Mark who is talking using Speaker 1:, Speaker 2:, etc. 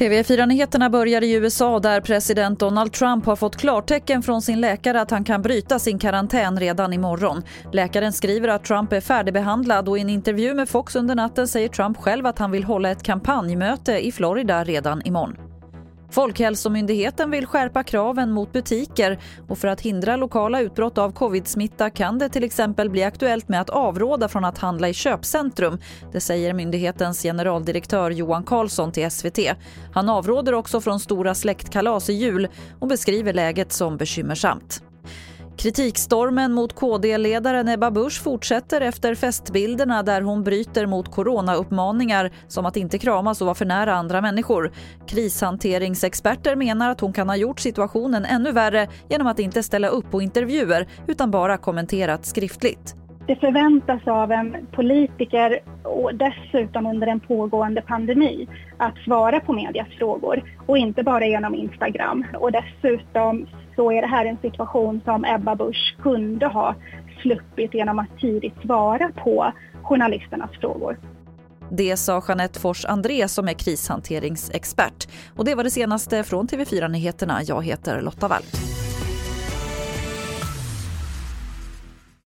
Speaker 1: TV4-nyheterna börjar i USA där president Donald Trump har fått klartecken från sin läkare att han kan bryta sin karantän redan imorgon. Läkaren skriver att Trump är färdigbehandlad och i en intervju med Fox under natten säger Trump själv att han vill hålla ett kampanjmöte i Florida redan imorgon. Folkhälsomyndigheten vill skärpa kraven mot butiker och för att hindra lokala utbrott av covid-smitta kan det till exempel bli aktuellt med att avråda från att handla i köpcentrum. Det säger myndighetens generaldirektör Johan Karlsson till SVT. Han avråder också från stora släktkalas i jul och beskriver läget som bekymmersamt. Kritikstormen mot KD-ledaren Ebba Busch fortsätter efter festbilderna där hon bryter mot coronauppmaningar som att inte kramas och vara för nära andra människor. Krishanteringsexperter menar att hon kan ha gjort situationen ännu värre genom att inte ställa upp på intervjuer utan bara kommenterat skriftligt.
Speaker 2: Det förväntas av en politiker och dessutom under en pågående pandemi att svara på medias frågor och inte bara genom Instagram. Och dessutom så är det här en situation som Ebba Busch kunde ha sluppit genom att tidigt svara på journalisternas frågor.
Speaker 1: Det sa Jeanette Fors André som är krishanteringsexpert. Och det var det senaste från TV4 Nyheterna. Jag heter Lotta Wall.